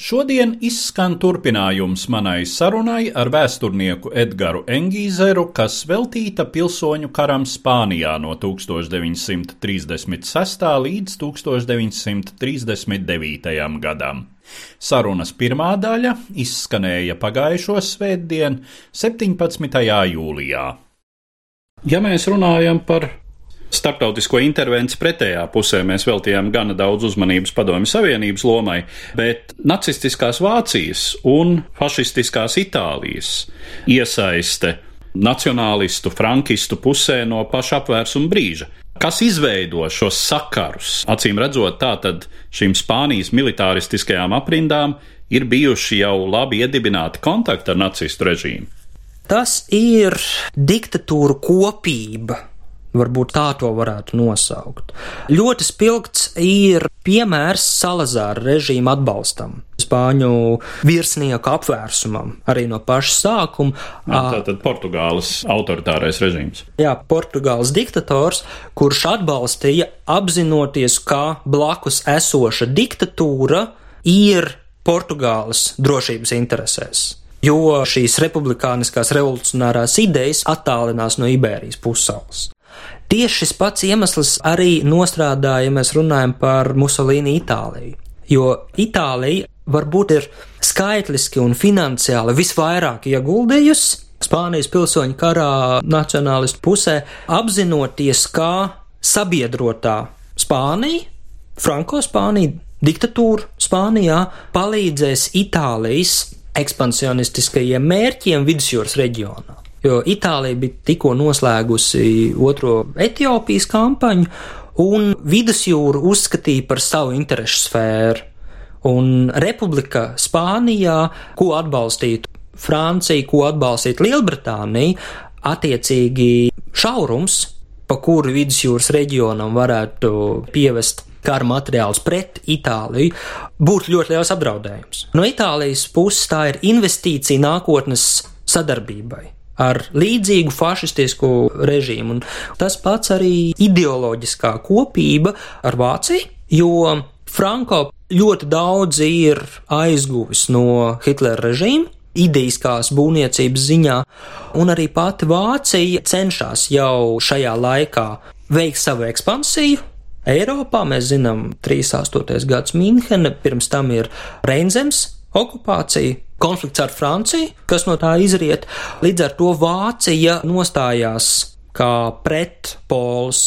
Šodien izskan turpinājums manai sarunai ar vēsturnieku Edgars Engīzeru, kas veltīta pilsoņu karam Spānijā no 1936. līdz 1939. gadam. Sarunas pirmā daļa izskanēja pagājušo svētdienu, 17. jūlijā. Ja mēs runājam par starptautisko intervenciju pretējā pusē mēs veltījām gana daudz uzmanības Padomju Savienības lomai, bet nacistiskās Vācijas un fašistiskās Itālijas iesaiste nacionālistu, frankistu pusē no paša apvērsuma brīža. Kas izveido šos sakarus? Acīm redzot, tātad šīm Spānijas militāristiskajām aprindām ir bijuši jau labi iedibināti kontakti ar nacistu režīmu. Tas ir diktatūra kopība, Varbūt tā to varētu nosaukt. Ļoti spilgts ir piemērs Salazāra režīma atbalstam, Spāņu virsnieku apvērsumam, arī no paša sākuma. Jā, tātad Portugāles autoritārais režīms. Jā, Portugāles diktators, kurš atbalstīja apzinoties, ka blakus esoša diktatūra ir Portugāles drošības interesēs jo šīs republikāniskās revolucionārās idejas attālinās no Ibērijas pusaules. Tieši šis pats iemesls arī nostrādāja, ja mēs runājam par Musolīnu Itāliju. Jo Itālija varbūt ir skaitliski un finansiāli visvairāk ieguldījusi Spānijas pilsoņu karā nacionālistu pusē, apzinoties, kā sabiedrotā Spānija, Franko Spānija, diktatūra Spānijā palīdzēs Itālijas ekspansionistiskajiem mērķiem vidusjūras reģionā. Jo Itālija bija tikko noslēgusi otro Etiopijas kampaņu, un vidusjūru uzskatīja par savu interesu sfēru. Un Republika Spānijā, ko atbalstītu Francija, ko atbalstītu Lielbritānija, attiecīgi šaurums, pa kuru vidusjūras reģionam varētu pievest kara materiālus pret Itāliju, būtu ļoti liels apdraudējums. No Itālijas puses tā ir investīcija nākotnes sadarbībai ar līdzīgu fašistisku režīmu. Un tas pats arī ideoloģiskā kopība ar Vāciju, jo Franko ļoti daudz ir aizguvis no Hitlera režīma. Idejiskās būvniecības ziņā, un arī pati Vācija cenšas jau šajā laikā veikt savu ekspansiju, Eiropā mēs zinām, 38. gads Mīnhena, pirms tam ir Reinzems okupācija, konflikts ar Franciju, kas no tā izriet. Līdz ar to Vācija nostājās kā pretpols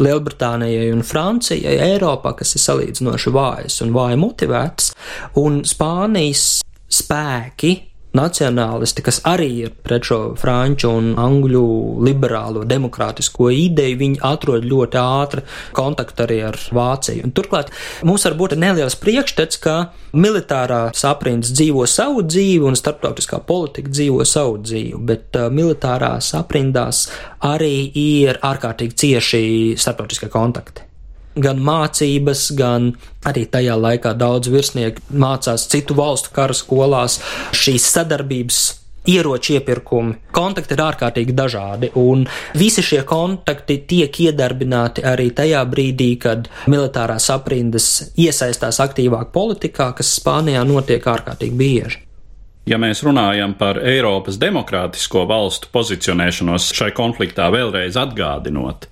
Lielbritānijai un Francijai Eiropā, kas ir salīdzinoši vājas un vāji motivētas, un Spānijas spēki nacionālisti, kas arī ir pret šo franču un angļu liberālo demokrātisko ideju, viņi atrod ļoti ātri kontaktu arī ar Vāciju. Un turklāt mums var būt neliels priekšstats, ka militārā saprindas dzīvo savu dzīvi un starptautiskā politika dzīvo savu dzīvi, bet uh, militārās aprindās arī ir ārkārtīgi cieši starptautiskie kontakti gan mācības, gan arī tajā laikā daudz virsnieku mācās citu valstu kara skolās. Šīs sadarbības ieroču iepirkumi. Kontakti ir ārkārtīgi dažādi, un visi šie kontakti tiek iedarbināti arī tajā brīdī, kad militārās aprindas iesaistās aktīvāk politikā, kas Spānijā notiek ārkārtīgi bieži. Ja mēs runājam par Eiropas demokrātisko valstu pozicionēšanos šai konfliktā, vēlreiz atgādinot,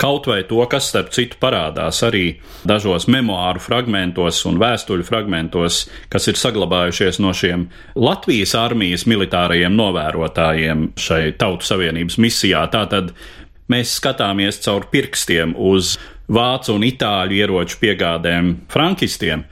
Kaut vai to, kas starp citu parādās arī dažos memoāru fragmentos un vēstuļu fragmentos, kas ir saglabājušies no šiem Latvijas armijas militārajiem novērotājiem šai Tautu Savienības misijā. Tātad mēs skatāmies caur pirkstiem uz vācu un itāļu ieroču piegādēm frankistiem.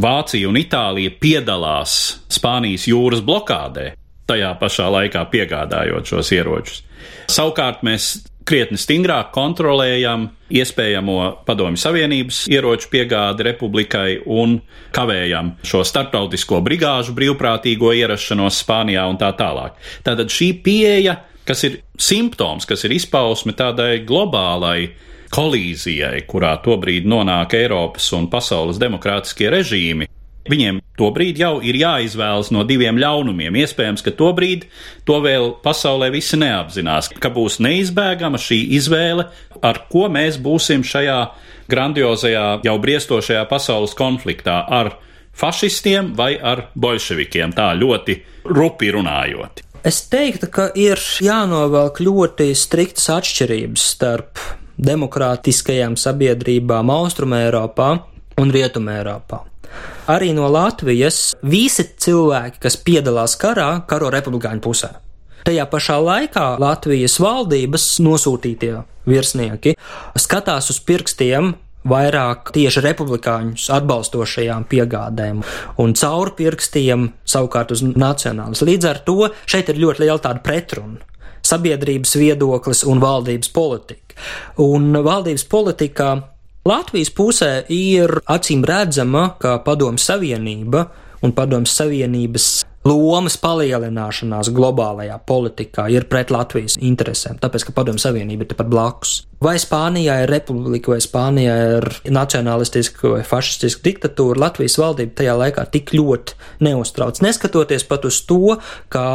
Vācija un Itālija piedalās Spānijas jūras blokādē. tajā pašā laikā piegādājot šos ieročus. Savukārt mēs krietni stingrāk kontrolējam iespējamo Padomju Savienības ieroču piegādi republikai un kavējam šo starptautisko brigāžu brīvprātīgo ierašanos Spānijā un tā tālāk. Tātad šī pieeja, kas ir simptoms, kas ir izpausme tādai globālai kolīzijai, kurā tobrīd nonāk Eiropas un pasaules demokrātiskie režīmi, Viņiem tobrīd jau ir jāizvēlas no diviem ļaunumiem. Iespējams, ka tobrīd to vēl pasaulē visi neapzinās, ka būs neizbēgama šī izvēle, ar ko mēs būsim šajā grandiozajā, jau briestošajā pasaules konfliktā ar fašistiem vai ar bolševikiem, tā ļoti rupi runājot. Es teiktu, ka ir jānovelk ļoti striktas atšķirības starp demokrātiskajām sabiedrībām Austrumē Eiropā un Rietumē Eiropā. Arī no Latvijas visi cilvēki, kas piedalās karā, karo republikāņu pusē. Tajā pašā laikā Latvijas valdības nosūtītie virsnieki skatās uz pirkstiem vairāk tieši republikāņus atbalstošajām piegādēm, un caur pirkstiem savukārt uz nacionālas. Līdz ar to šeit ir ļoti liela tāda pretruna. Sabiedrības viedoklis un valdības politika. Un valdības politikā Latvijas pusē ir acīm redzama, ka Padomju Savienība un Padomju Savienības lomas palielināšanās globālajā politikā ir pret Latvijas interesēm, tāpēc, ka Padomju Savienība ir tepat blakus. Vai Spānijā ir republika, vai Spānijā ir nacionalistiska vai fašistiska diktatūra, Latvijas valdība tajā laikā tik ļoti neuztrauc, neskatoties pat uz to, ka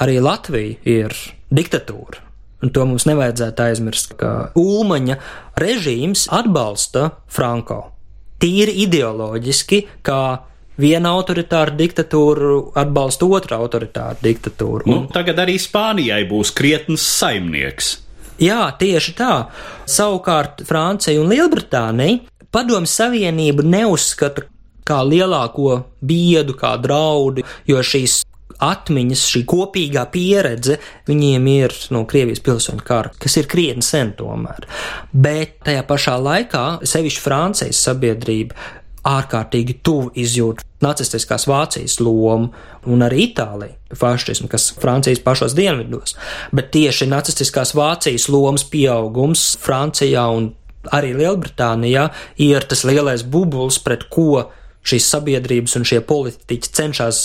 arī Latvija ir diktatūra. Un to mums nevajadzētu aizmirst, ka Ulmaņa režīms atbalsta Franko. Tīri ideoloģiski, kā viena autoritāra diktatūra atbalsta otru autoritāru diktatūru. Nu, tagad arī Spānijai būs krietns saimnieks. Jā, tieši tā. Savukārt Francija un Lielbritānija padomu savienību neuzskata kā lielāko biedu, kā draudu, jo šīs atmiņas, šī kopīgā pieredze viņiem ir no Krievijas pilsoņu kara, kas ir krietni sen tomēr. Bet tajā pašā laikā, sevišķi Francijas sabiedrība ārkārtīgi tuvu izjūt nacistiskās Vācijas lomu un arī Itāliju fašismu, kas Francijas pašos dienvidos, bet tieši nacistiskās Vācijas lomas pieaugums Francijā un arī Lielbritānijā ir tas lielais bubulis, pret ko šīs sabiedrības un šie politiķi cenšas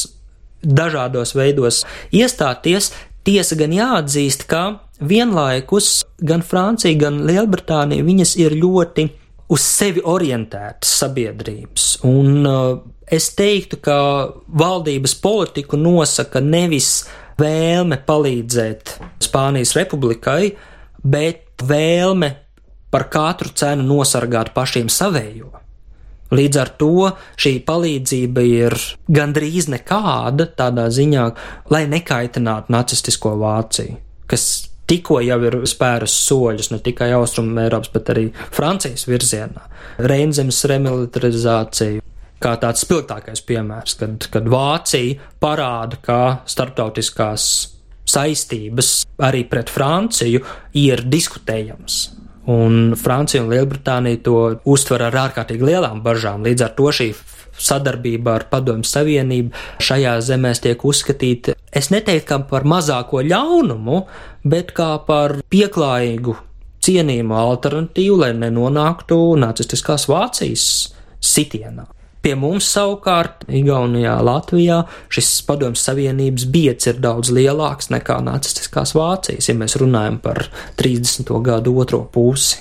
dažādos veidos iestāties. Tiesa gan jāatzīst, ka vienlaikus gan Francija, gan Lielbritānija viņas ir ļoti uz sevi orientētas sabiedrības. Un uh, es teiktu, ka valdības politiku nosaka nevis vēlme palīdzēt Spānijas republikai, bet vēlme par katru cenu nosargāt pašiem savējo. Līdz ar to šī palīdzība ir gandrīz nekāda tādā ziņā, lai nekaitinātu nacistisko Vāciju, kas tikko jau ir spērus soļus ne tikai Austrum Eiropas, bet arī Francijas virzienā. Reinzemes remilitarizācija, kā tāds spilgtākais piemērs, kad, kad Vācija parāda, ka starptautiskās saistības arī pret Franciju ir diskutējams. Un Francija un Lielbritānija to uztver ar ārkārtīgi lielām bažām. Līdz ar to šī sadarbība ar Padomju Savienību šajā zemēs tiek uzskatīta, es neteiktu, par mazāko ļaunumu, bet kā par pieklājīgu, cienījumu alternatīvu, lai nenonāktu nacistiskās Vācijas sitienā. Pie mums savukārt, Igaunijā, Latvijā, šis padomjas Savienības biets ir daudz lielāks nekā nacistiskās Vācijas, ja mēs runājam par 30. gadu otro pusi.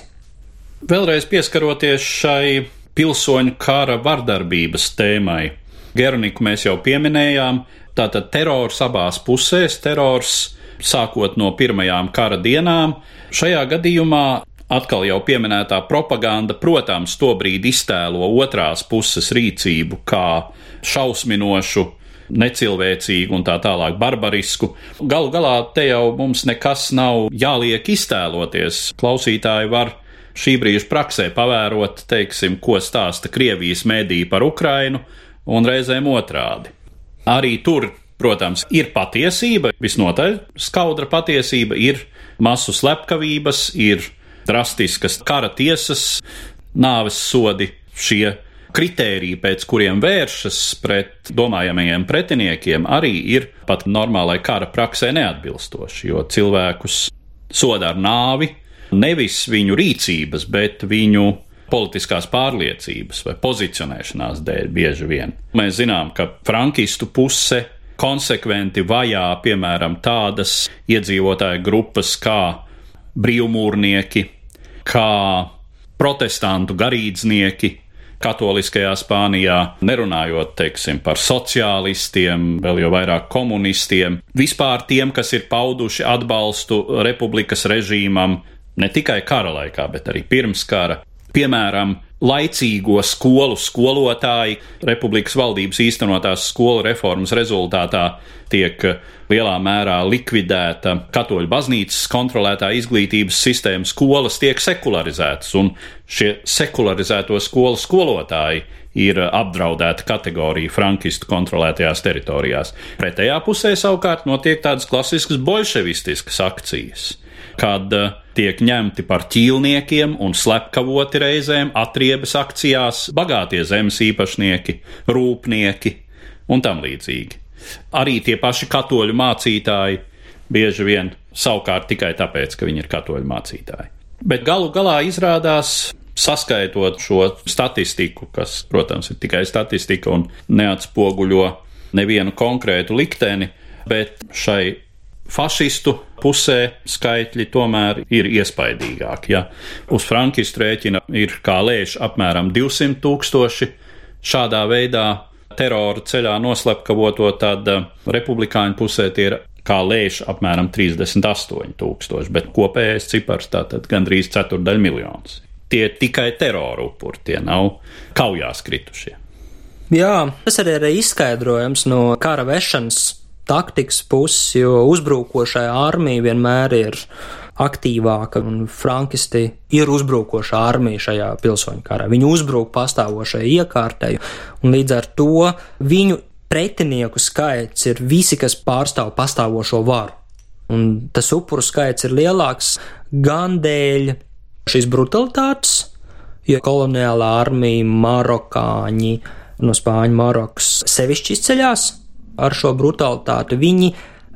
Vēlreiz pieskaroties šai pilsoņu kara vardarbības tēmai, Gerniku mēs jau pieminējām, tātad terors abās pusēs, terors sākot no pirmajām kara dienām. Šajā gadījumā atkal jau pieminētā propaganda, protams, tobrīd iztēlo otrās puses rīcību kā šausminošu, necilvēcīgu un tā tālāk barbarisku. Galu galā te jau mums nekas nav jāliek iztēloties. Klausītāji var šī brīža praksē pavērot, teiksim, ko stāsta Krievijas mēdī par Ukrainu, un reizēm otrādi. Arī tur, protams, ir patiesība, visnotaļ skaudra patiesība, ir masu slepkavības, ir drastiskas kara tiesas, nāves sodi, šie kritēriji, pēc kuriem vēršas pret domājamajiem pretiniekiem, arī ir pat normālai kara praksē neatbilstoši, jo cilvēkus soda ar nāvi nevis viņu rīcības, bet viņu politiskās pārliecības vai pozicionēšanās dēļ bieži vien. Mēs zinām, ka frankistu puse konsekventi vajā, piemēram, tādas iedzīvotāju grupas kā brīvmūrnieki, kā protestantu garīdznieki, katoliskajā Spānijā, nerunājot, teiksim, par sociālistiem, vēl jau vairāk komunistiem, vispār tiem, kas ir pauduši atbalstu republikas režīmam ne tikai kara laikā, bet arī pirms kara. Piemēram, laicīgo skolu skolotāji Republikas valdības īstenotās skolu reformas rezultātā tiek lielā mērā likvidēta katoļu baznīcas kontrolētā izglītības sistēma, skolas tiek sekularizētas, un šie sekularizēto skolu skolotāji ir apdraudēta kategorija frankistu kontrolētajās teritorijās. Pretējā pusē savukārt notiek tādas klasiskas bolševistiskas akcijas kad eh, tiek ņemti par ķīlniekiem un slepkavoti reizēm atriebas akcijās bagātie zemes īpašnieki, rūpnieki un tam līdzīgi. Arī tie paši katoļu mācītāji bieži vien savukārt tikai tāpēc, ka viņi ir katoļu mācītāji. Bet galu galā izrādās, saskaitot šo statistiku, kas, protams, ir tikai statistika un neatspoguļo nevienu konkrētu likteni, bet šai fašistu pusē skaitļi tomēr ir iespaidīgāki. Ja uz frankistu rēķina ir kā lēš apmēram 200 tūkstoši šādā veidā terora ceļā noslepkavoto, tad eh, republikāņu pusē tie ir kā lēš apmēram 38 tūkstoši, bet kopējais cipars tātad gandrīz ceturdaļ miljons. Tie tikai terora upuri, tie nav kaujās kritušie. Jā, tas arī ir izskaidrojams no kara vešanas taktikas puses, jo uzbrukošai armija vienmēr ir aktīvāka, un frankisti ir uzbrukoša armija šajā pilsoņu karā. Viņi uzbruk pastāvošai iekārtai, un līdz ar to viņu pretinieku skaits ir visi, kas pārstāv pastāvošo varu. Un tas upuru skaits ir lielāks gan dēļ šīs brutalitātes, jo koloniālā armija, marokāņi no Spāņu Marokas sevišķi izceļās, ar šo brutalitāti. Viņi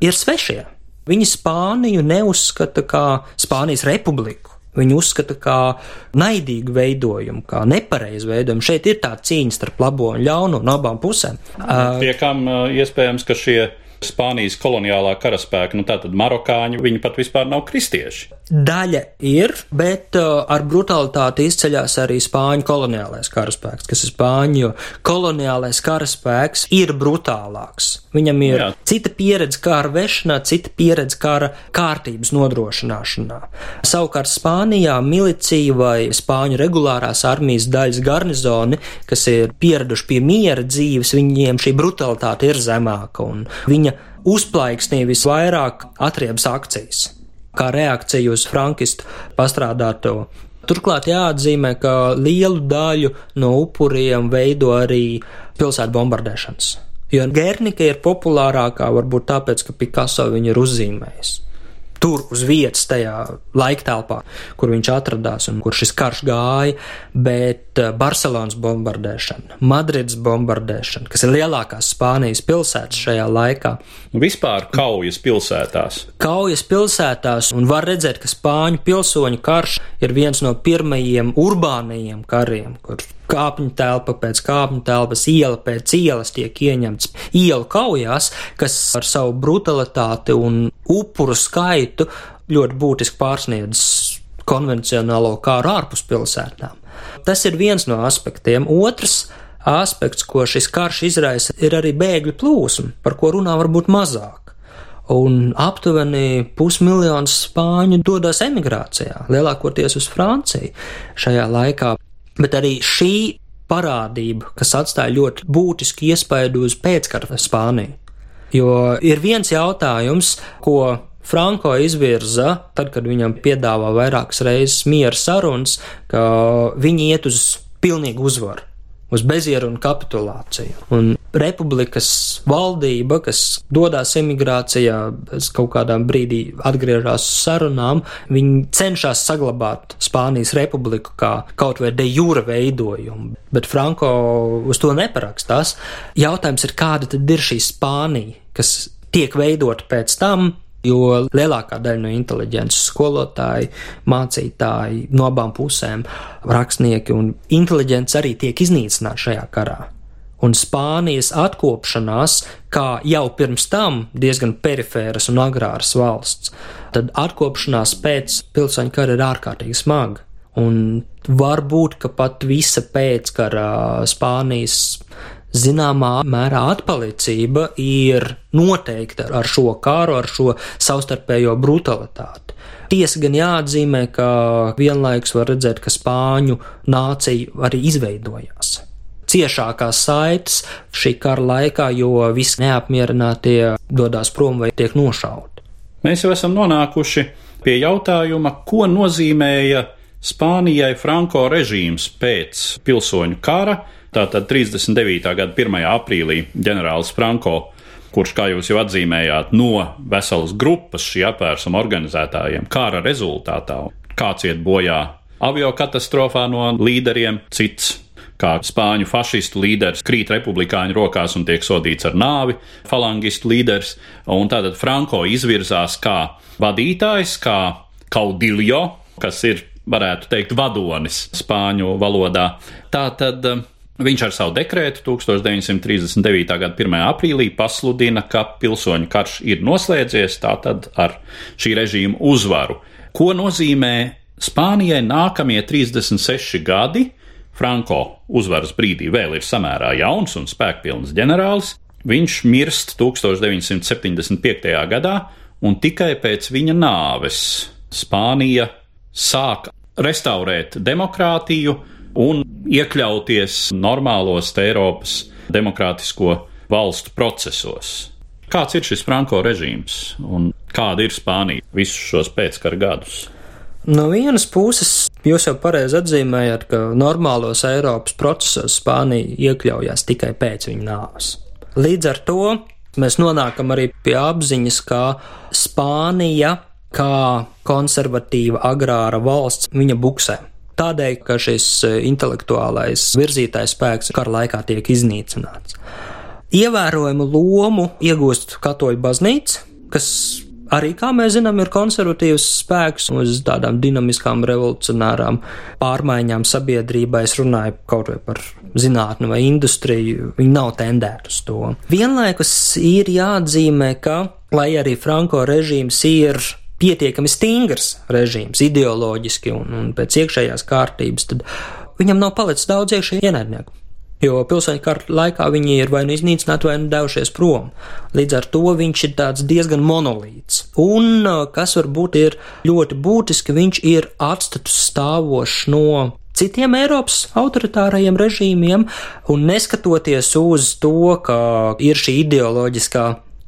ir svešie. Viņi Spāniju neuzskata kā Spānijas republiku. Viņi uzskata kā naidīgu veidojumu, kā nepareizu veidojumu. Šeit ir tā cīņa starp labo un ļaunu no abām pusēm. Pie kam iespējams, ka šie Spānijas koloniālā karaspēka, nu tātad marokāņi, viņi pat vispār nav kristieši. Daļa ir, bet uh, ar brutalitāti izceļas arī spāņu koloniālais karaspēks, kas ir spāņu, koloniālais karaspēks ir brutālāks. Viņam ir Jā. cita pieredze kara vešanā, cita pieredze kara kārtības nodrošināšanā. Savukārt Spānijā milicija vai spāņu regulārās armijas daļas garnizoni, kas ir pieraduši pie miera dzīves, viņiem šī brutalitāte ir zemāka un viņa uzplaiksnī visvairāk atriebas akcijas kā reakcija uz frankistu pastrādāto. Turklāt jāatzīmē, ka lielu daļu no upuriem veido arī pilsētu bombardēšanas. Jo Gernika ir populārākā varbūt tāpēc, ka Picasso viņu ir uzzīmējis tur uz vietas, tajā laiktelpā, kur viņš atradās un kur šis karš gāja, bet eh, Barcelonas bombardēšana, Madrids bombardēšana, kas ir lielākās Spānijas pilsētas šajā laikā. Vispār kaujas pilsētās. Kaujas pilsētās, un var redzēt, ka Spāņu pilsoņu karš ir viens no pirmajiem urbānajiem kariem, kur kāpņu telpa pēc kāpņu telpas, iela pēc ielas tiek ieņemts ielu kaujās, kas ar savu brutalitāti un upuru skaitu ļoti būtiski pārsniedz konvencionālo kāru ārpus pilsētām. Tas ir viens no aspektiem. Otrs aspekts, ko šis karš izraisa, ir arī bēgļu plūsma, par ko runā varbūt mazāk. Un aptuveni pusmiljons spāņu dodas emigrācijā, lielākoties uz Franciju šajā laikā. Bet arī šī parādība, kas atstāja ļoti būtisku iespaidu uz pēckara Spāniju. Jo ir viens jautājums, ko Franko izvirza, tad, kad viņam piedāvā vairākas reizes miera sarunas, ka viņi iet uz pilnīgu uzvaru. Uz bezieru un kapitulāciju. Un republikas valdība, kas dodas emigrācijā, kaut kādā brīdī atgriežas sarunām, viņi cenšas saglabāt Spānijas republiku kā kaut vai de jure veidojumu, bet Franko uz to neparakstās. Jautājums ir, kāda tad ir šī Spānija, kas tiek veidota pēc tam, jo lielākā daļa no inteliģences skolotāji, mācītāji no abām pusēm, rakstnieki un inteliģents arī tiek iznīcināti šajā karā. Un Spānijas atkopšanās, kā jau pirms tam diezgan perifēras un agrāras valsts, tad atkopšanās pēc pilsoņu kara ir ārkārtīgi smaga. Un varbūt, pat visa pēckara Spānijas zināmā mērā atpalicība ir noteikta ar šo kāru, ar šo savstarpējo brutalitāti. Tiesa gan jāatzīmē, ka vienlaikus var redzēt, ka spāņu nācija arī izveidojās. Ciešākās saites šī kara laikā, jo visi neapmierinātie dodas prom vai tiek nošauti. Mēs jau esam nonākuši pie jautājuma, ko nozīmēja Spānijai Franko režīms pēc pilsoņu kara, Tātad 39. gada 1. aprīlī ģenerālis Franko, kurš, kā jūs jau atzīmējāt, no veselas grupas šī apvērsuma organizētājiem kara rezultātā, kāds iet bojā avio katastrofā no līderiem, cits kā spāņu fašistu līderis krīt republikāņu rokās un tiek sodīts ar nāvi, falangistu līderis, un tātad Franko izvirzās kā vadītājs, kā kaudiljo, kas ir, varētu teikt, vadonis spāņu valodā. Tātad Viņš ar savu dekrētu 1939. gada 1. aprīlī pasludina, ka pilsoņu karš ir noslēdzies, tātad ar šī režīma uzvaru. Ko nozīmē Spānijai nākamie 36 gadi? Franko uzvaras brīdī vēl ir samērā jauns un spēkpilns ģenerālis. Viņš mirst 1975. gadā, un tikai pēc viņa nāves Spānija sāk restaurēt demokrātiju, un iekļauties normālos Eiropas demokrātisko valstu procesos. Kāds ir šis Franko režīms un kāda ir Spānija visus šos pēckara gadus? No vienas puses, jūs jau pareizi atzīmējat, ka normālos Eiropas procesos Spānija iekļaujās tikai pēc viņa nāves. Līdz ar to mēs nonākam arī pie apziņas, ka Spānija, kā konservatīva agrāra valsts, viņa buksē. Tādēļ, ka šis e, intelektuālais virzītājs spēks kara laikā tiek iznīcināts. Ievērojumu lomu iegūst katoļu baznīca, kas arī, kā mēs zinām, ir konservatīvs spēks uz tādām dinamiskām, revolucionārām pārmaiņām sabiedrībā. Es runāju kaut vai par zinātni vai industriju, viņi nav tendēti uz to. Vienlaikus ir jāatzīmē, ka, lai arī Franko režīms ir pietiekami stingrs režīms, ideoloģiski un, un pēc iekšējās kārtības, tad viņam nav palicis daudz iekšēju ienaidnieku. Jo pilsoņu kara laikā viņi ir vai nu iznīcināti, vai nu devušies prom. Līdz ar to viņš ir diezgan monolīts. Un, kas varbūt ir ļoti būtiski, viņš ir atstatus stāvošs no citiem Eiropas autoritārajiem režīmiem, un neskatoties uz to, ka ir šī ideoloģiskā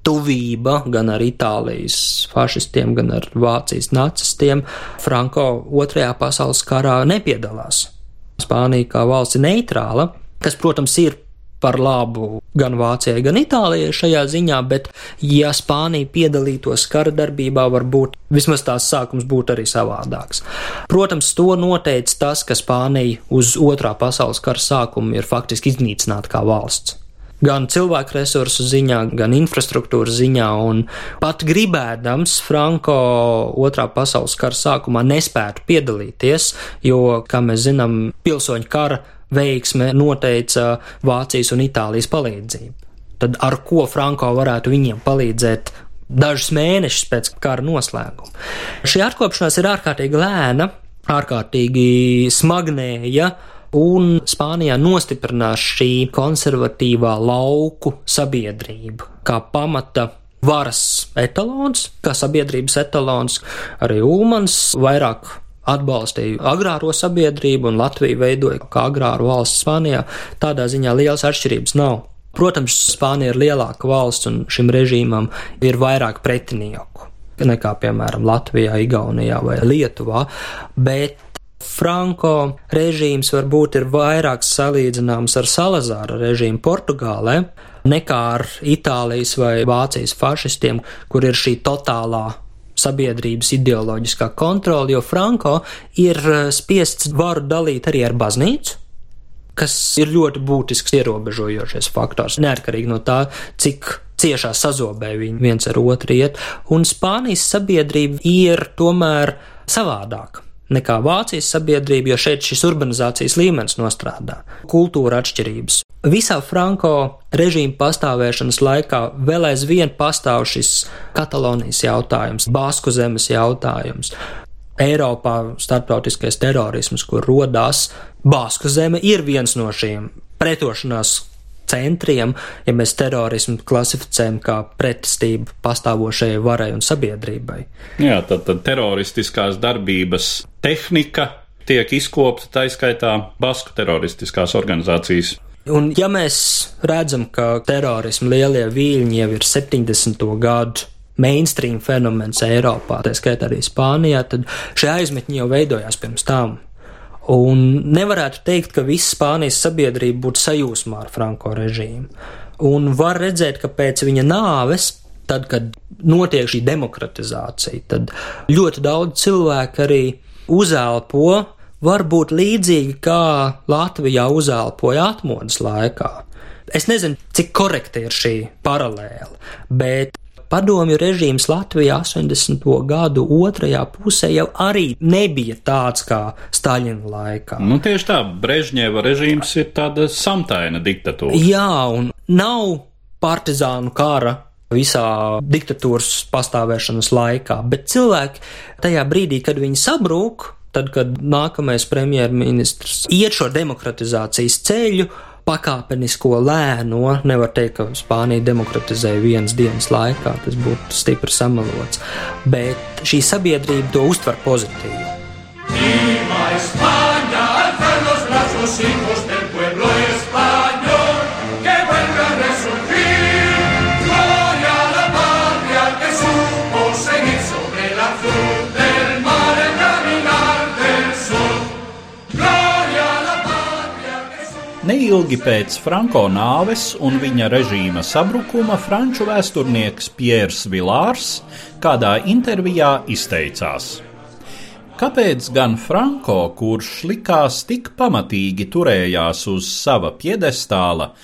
tuvība gan ar Itālijas fašistiem, gan ar Vācijas nacistiem, Franko otrajā pasaules karā nepiedalās. Spānija kā valsts ir neitrāla, kas, protams, ir par labu gan Vācijai, gan Itālijai šajā ziņā, bet, ja Spānija piedalītos kara darbībā, varbūt vismaz tās sākums būtu arī savādāks. Protams, to noteica tas, ka Spānija uz otrā pasaules kara sākumu ir faktiski iznīcināta kā valsts gan cilvēku resursu ziņā, gan infrastruktūras ziņā. Pat gribēdams, Franko otrā pasaules kara sākumā nespētu piedalīties, jo, kā mēs zinām, pilsoņu kara veiksme noteica Vācijas un Itālijas palīdzību. Tad ar ko Franko varētu viņiem palīdzēt dažus mēnešus pēc kara noslēguma? Šī atkopšanās ir ārkārtīgi lēna, ārkārtīgi smagnēja un Spānijā nostiprinās šī konservatīvā lauku sabiedrība kā pamata varas etalons, kā sabiedrības etalons. Arī Ulmans vairāk atbalstīja agrāro sabiedrību, un Latvija veidoja kā agrāru valsts Spānijā. Tādā ziņā lielas atšķirības nav. Protams, Spānija ir lielāka valsts, un šim režīmam ir vairāk pretinieku nekā, piemēram, Latvijā, Igaunijā vai Lietuvā, bet Franko režīms varbūt ir vairāk salīdzināms ar Salazāra režīmu Portugālē nekā ar Itālijas vai Vācijas fašistiem, kur ir šī totālā sabiedrības ideoloģiskā kontrola, jo Franko ir eh, spiests varu dalīt arī ar baznīcu, kas ir ļoti būtisks ierobežojošais faktors, neatkarīgi no tā, cik ciešā sazobē viņi viens ar otru iet, un Spānijas sabiedrība ir tomēr savādāka nekā Vācijas sabiedrība, jo šeit šis urbanizācijas līmenis nostrādā, kultūra atšķirības. Visā Franko režīma pastāvēšanas laikā vēl aizvien pastāv šis Katalonijas jautājums, Basku zemes jautājums. Eiropā starptautiskais terorisms, kur rodās Basku zeme, ir viens no šiem pretošanās centriem, ja mēs terorismu klasificējam kā pretestību pastāvošajai varai un sabiedrībai. Jā, tad, tad teroristiskās darbības tehnika tiek izkopta taiskaitā Basku teroristiskās organizācijas. Un ja mēs redzam, ka terorismu lielie viļņi jau ir 70. gadu mainstream fenomens Eiropā, tā skaitā arī Spānijā, tad šie aizmetņi jau veidojās pirms tam. Un nevarētu teikt, ka visa Spānijas sabiedrība būtu sajūsmā ar Franko režīmu. Un var redzēt, ka pēc viņa nāves, tad, kad notiek šī demokratizācija, tad ļoti daudz cilvēku arī uzelpo, varbūt līdzīgi kā Latvijā uzelpoja atmodas laikā. Es nezinu, cik korekta ir šī paralēla, bet padomju režīms Latvijā 80. gadu otrajā pusē jau arī nebija tāds kā Staļina laikā. Nu, tieši tā, Brežņeva režīms ir tāda samtaina diktatūra. Jā, un nav partizānu kara visā diktatūras pastāvēšanas laikā, bet cilvēki tajā brīdī, kad viņi sabrūk, tad, kad nākamais premjerministrs iet šo demokratizācijas ceļu, pakāpenisko lēno, nevar teikt, ka Spānija demokratizēja vienas dienas laikā, tas būtu stipri samalots, bet šī sabiedrība to uztver pozitīvi. España, alza los brazos Neilgi pēc Franko nāves un viņa režīma sabrukuma franču vēsturnieks Piers Vilārs kādā intervijā izteicās. Kāpēc gan Franko, kurš likās tik pamatīgi turējās uz sava piedestāla,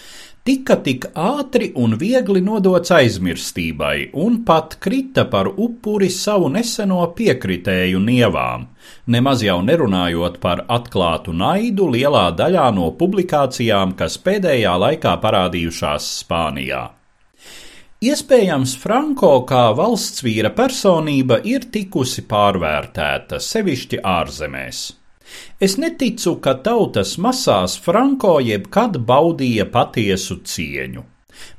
tika tik ātri un viegli nodots aizmirstībai un pat krita par upuri savu neseno piekritēju nievām, nemaz jau nerunājot par atklātu naidu lielā daļā no publikācijām, kas pēdējā laikā parādījušās Spānijā. Iespējams, Franko kā valsts vīra personība ir tikusi pārvērtēta, sevišķi ārzemēs. Es neticu, ka tautas masās Franko jebkad baudīja patiesu cieņu.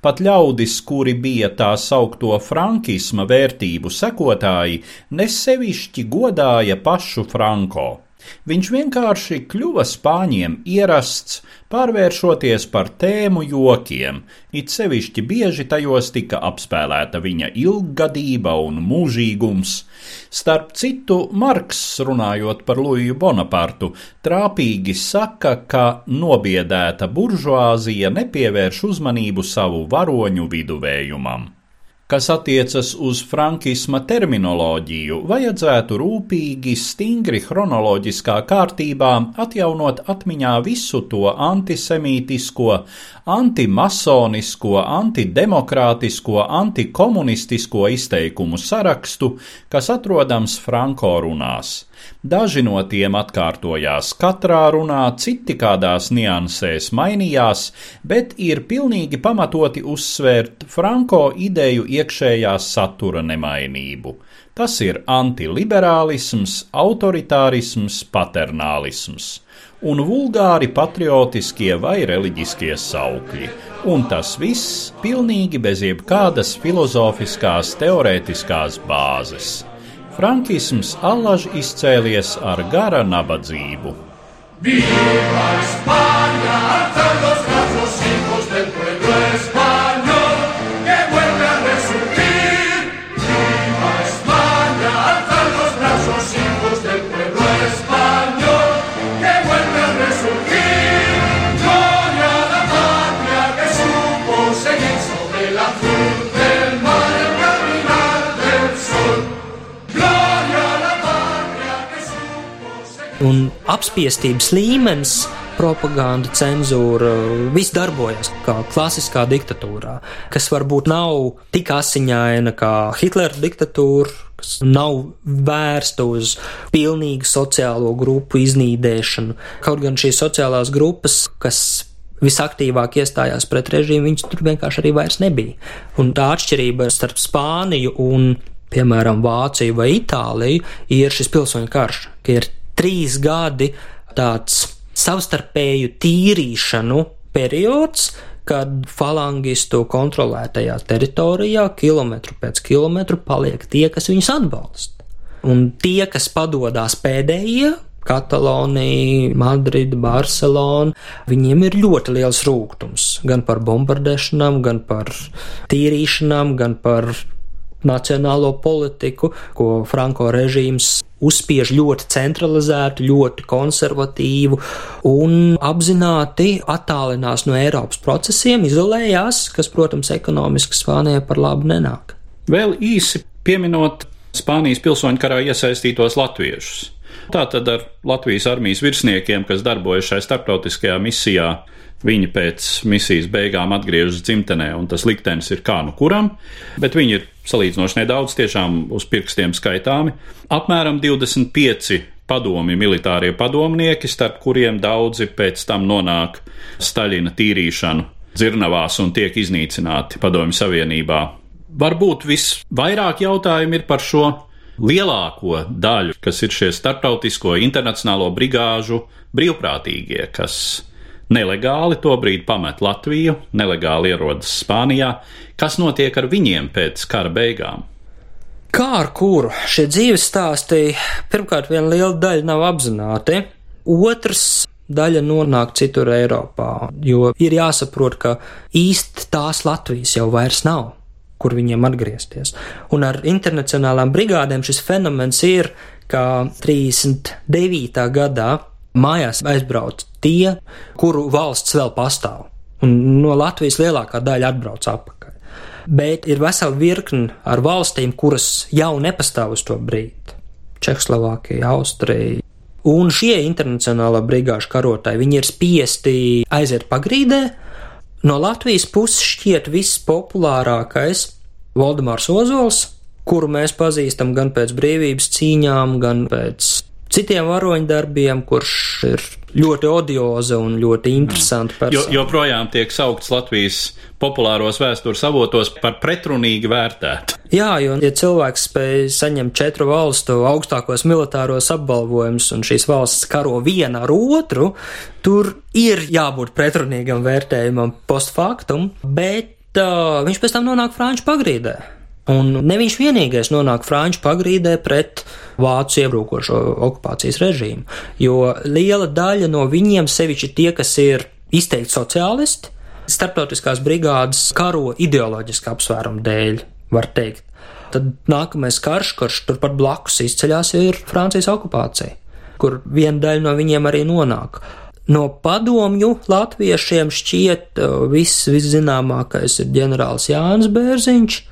Pat ļaudis, kuri bija tā saukto frankisma vērtību sekotāji, nesevišķi godāja pašu Franko. Viņš vienkārši kļuva spāņiem ierasts, pārvēršoties par tēmu jokiem, it sevišķi bieži tajos tika apspēlēta viņa ilggadība un mūžīgums. Starp citu, Marks, runājot par Luiju Bonapartu, trāpīgi saka, ka nobiedēta buržuāzija nepievērš uzmanību savu varoņu viduvējumam. Kas attiecas uz frankisma terminoloģiju, vajadzētu rūpīgi, stingri chronoloģiskā kārtībā atjaunot atmiņā visu to antisemītisko, antimasonisko, antidemokrātisko, antikomunistisko izteikumu sarakstu, kas atrodams Franko runās. Daži no tiem atkārtojās katrā runā, citi kādās niansēs mainījās, bet ir pilnīgi pamatoti uzsvērt Franko ideju iekšējās satura nemainību. Tas ir antiliberālisms, autoritārisms, paternālisms un vulgāri patriotiskie vai reliģiskie saukļi, un tas viss pilnīgi bez jebkādas filozofiskās, teorētiskās bāzes. Frankisms allaž izcēlies ar gara nabadzību. Viva España, alza los brazos apspiestības līmenis, propaganda, cenzūra, viss darbojas kā klasiskā diktatūrā, kas varbūt nav tik asiņaina kā Hitlera diktatūra, kas nav vērsta uz pilnīgu sociālo grupu iznīdēšanu. Kaut gan šīs sociālās grupas, kas visaktīvāk iestājās pret režīmu, viņas tur vienkārši arī vairs nebija. Un tā atšķirība starp Spāniju un, piemēram, Vāciju vai Itāliju ir šis pilsoņu karš, ka ir trīs gadi tāds savstarpēju tīrīšanu periods, kad falangistu kontrolētajā teritorijā kilometru pēc kilometru paliek tie, kas viņus atbalsta. Un tie, kas padodas pēdējie, Katalonija, Madrida, Barcelona, viņiem ir ļoti liels rūkums gan par bombardēšanām, gan par tīrīšanām, gan par nacionālo politiku, ko Franko režīms uzspiež ļoti centralizētu, ļoti konservatīvu un apzināti attālinās no Eiropas procesiem, izolējās, kas, protams, ekonomiski Spānijai par labu nenāk. Vēl īsi pieminot Spānijas pilsoņu karā iesaistītos latviešus. Tātad ar Latvijas armijas virsniekiem, kas darbojas šajā starptautiskajā misijā, Viņi pēc misijas beigām atgriežas dzimtenē, un tas liktenis ir kā nu kuram, bet viņi ir salīdzinoši nedaudz, tiešām uz pirkstiem skaitāmi. Apmēram 25 padomi militārie padomnieki, starp kuriem daudzi pēc tam nonāk Staļina tīrīšanu dzirnavās un tiek iznīcināti Padomju Savienībā. Varbūt visvairāk jautājumu ir par šo lielāko daļu, kas ir šie starptautisko internacionālo brigāžu brīvprātīgie, kas nelegāli tobrīd pamet Latviju, nelegāli ierodas Spānijā. Kas notiek ar viņiem pēc kara beigām? Kā ar kuru šie dzīves stāsti, pirmkārt, viena liela daļa nav apzināti, otrs daļa nonāk citur Eiropā, jo ir jāsaprot, ka īsti tās Latvijas jau vairs nav, kur viņiem atgriezties. Un ar internacionālām brigādēm šis fenomens ir, ka 39. gadā mājās aizbrauc tie, kuru valsts vēl pastāv. Un no Latvijas lielākā daļa atbrauc atpakaļ. Bet ir vesela virkne ar valstīm, kuras jau nepastāv uz to brīdi. Čehoslovākija, Austrija. Un šie internacionālā brigāžu karotāji, viņi ir spiesti aiziet pagrīdē. No Latvijas puses šķiet viss populārākais Valdemārs Ozols, kuru mēs pazīstam gan pēc brīvības cīņām, gan pēc citiem varoņdarbiem, kurš ir ļoti odioza un ļoti interesanta persona. Jo, joprojām tiek saukts Latvijas populāros vēstures avotos par pretrunīgi vērtētu. Jā, jo, ja cilvēks spēj saņemt četru valstu augstākos militāros apbalvojumus un šīs valsts karo viena ar otru, tur ir jābūt pretrunīgam vērtējumam post factum, bet uh, viņš pēc tam nonāk Franču pagrīdē. Un ne viņš vienīgais nonāk Franču pagrīdē pret vācu iebrūkošo okupācijas režīmu, jo liela daļa no viņiem, sevišķi tie, kas ir izteikti sociālisti, starptautiskās brigādes karo ideoloģiski apsvērumu dēļ, var teikt. Tad nākamais karš, kurš turpat blakus izceļās, ir Francijas okupācija, kur viena daļa no viņiem arī nonāk. No padomju latviešiem šķiet uh, viss viszināmākais ir ģenerālis Jānis Bērziņš,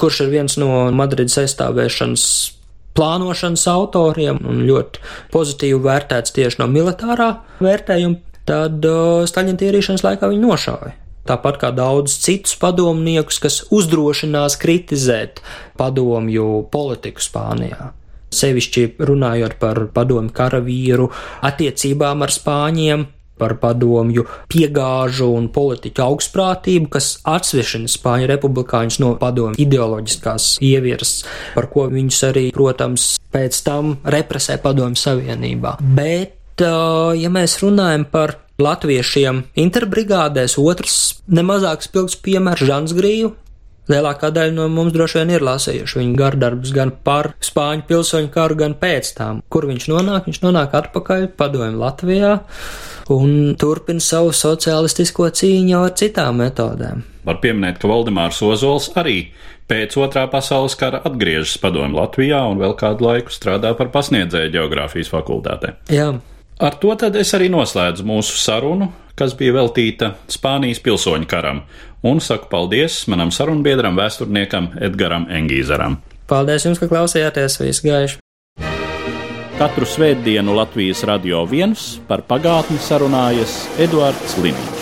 kurš ir viens no Madrides aizstāvēšanas plānošanas autoriem un ļoti pozitīvi vērtēts tieši no militārā vērtējuma, tad uh, Staļina tīrīšanas laikā viņi nošāva. Tāpat kā daudz citus padomniekus, kas uzdrošinās kritizēt padomju politiku Spānijā. Sevišķi runājot par padomju karavīru attiecībām ar spāņiem, par padomju piegāžu un politiķu augstprātību, kas atsvešina Spāņu republikāņus no padomju ideoloģiskās ieviras, par ko viņus arī, protams, pēc tam represē padomju savienībā. Bet, ja mēs runājam par latviešiem interbrigādēs, otrs nemazāk spilgts piemērs Žans Grīvu, Lielākā daļa no mums droši vien ir lasījuši viņa gardarbus gan par Spāņu pilsoņu karu, gan pēc tām. Kur viņš nonāk? Viņš nonāk atpakaļ padomju Latvijā un turpina savu sociālistisko cīņu ar citām metodēm. Var pieminēt, ka Valdemārs Ozols arī pēc otrā pasaules kara atgriežas padomju Latvijā un vēl kādu laiku strādā par pasniedzēju geogrāfijas fakultātē. Jā. Ar to tad es arī noslēdzu mūsu sarunu, kas bija veltīta Spānijas pilsoņu karam, un saku paldies manam sarunbiedram, vēsturniekam Edgaram Engīzaram. Paldies jums, ka klausījāties, visu gaišu! Katru svētdienu Latvijas radio viens par pagātni sarunājas Eduards Līniju.